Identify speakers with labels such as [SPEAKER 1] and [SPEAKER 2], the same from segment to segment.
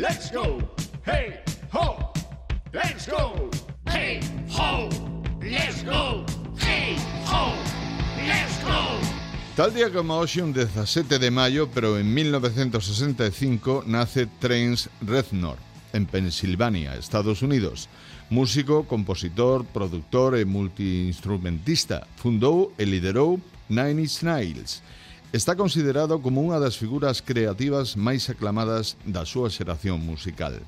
[SPEAKER 1] let's go. Hey, ho, let's go. Hey, ho, let's go. Hey, ho, let's go. Tal día como hoxe, un 17 de maio, pero en 1965, nace Trent Reznor, en Pensilvania, Estados Unidos. Músico, compositor, productor e multiinstrumentista, fundou e liderou Nine Inch Nails, Está considerado como unha das figuras creativas máis aclamadas da súa xeración musical.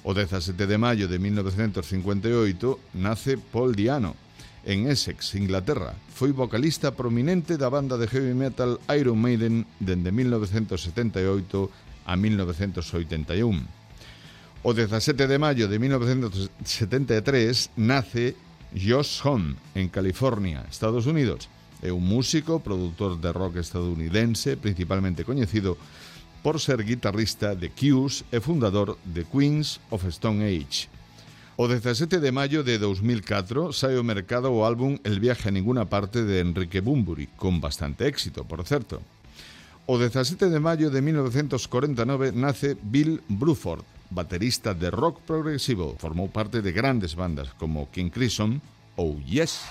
[SPEAKER 1] O 17 de maio de 1958 nace Paul Diano, en Essex, Inglaterra. Foi vocalista prominente da banda de heavy metal Iron Maiden dende 1978 a 1981. O 17 de maio de 1973 nace Josh Homme en California, Estados Unidos. É un músico, produtor de rock estadounidense, principalmente coñecido por ser guitarrista de Q's e fundador de Queens of Stone Age. O 17 de maio de 2004 sai ao mercado o álbum El viaje a ninguna parte de Enrique Bunbury, con bastante éxito, por certo. O 17 de maio de 1949 nace Bill Bruford, baterista de rock progresivo. Formou parte de grandes bandas como King Crimson ou Yes.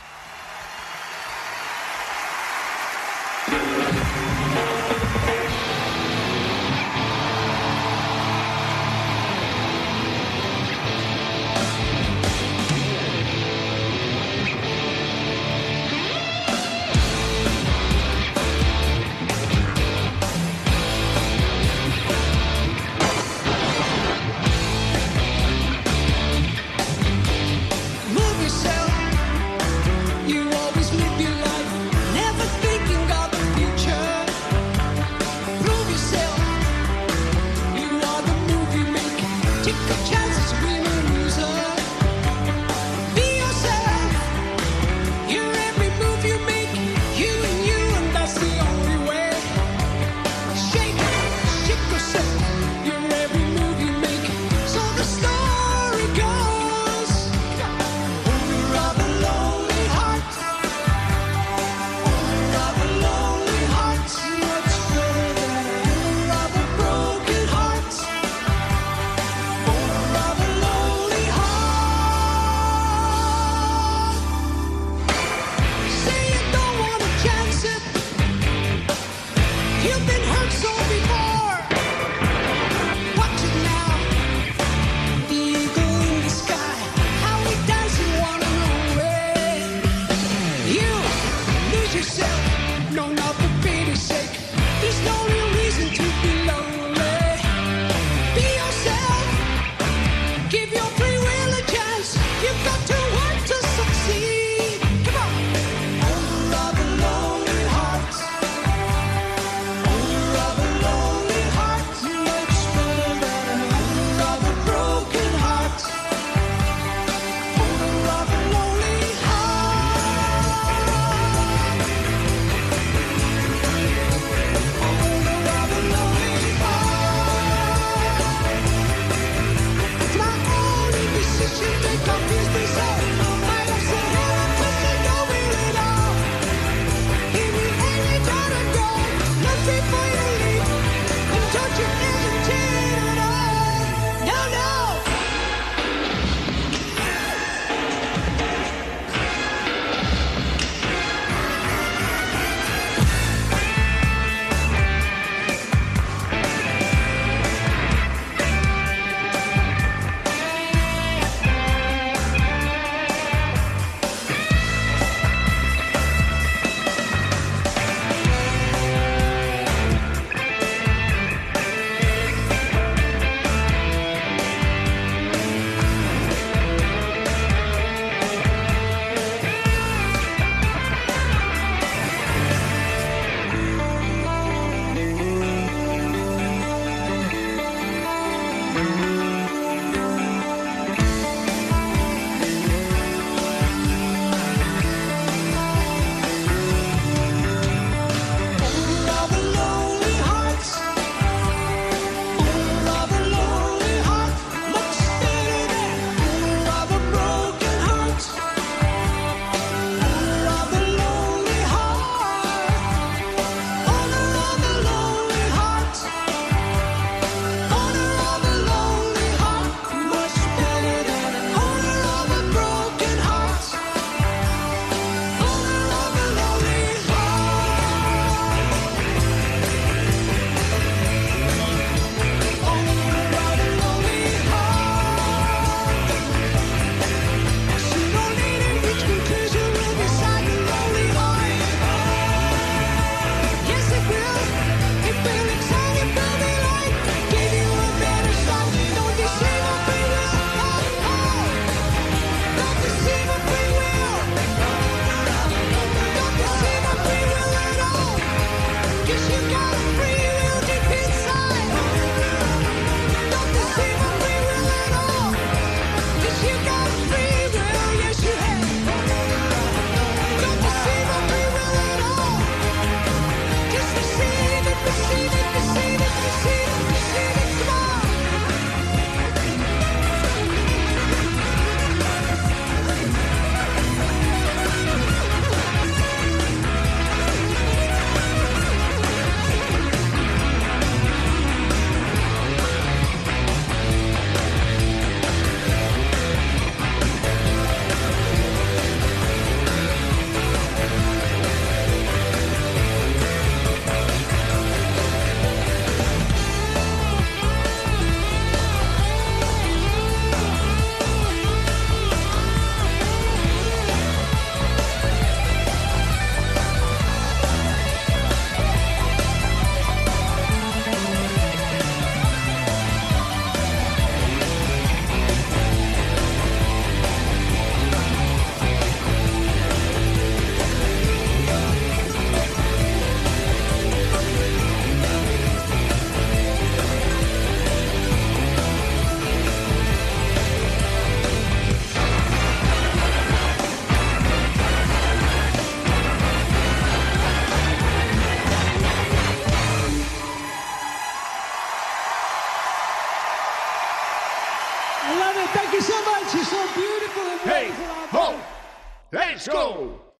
[SPEAKER 1] kick
[SPEAKER 2] let's go.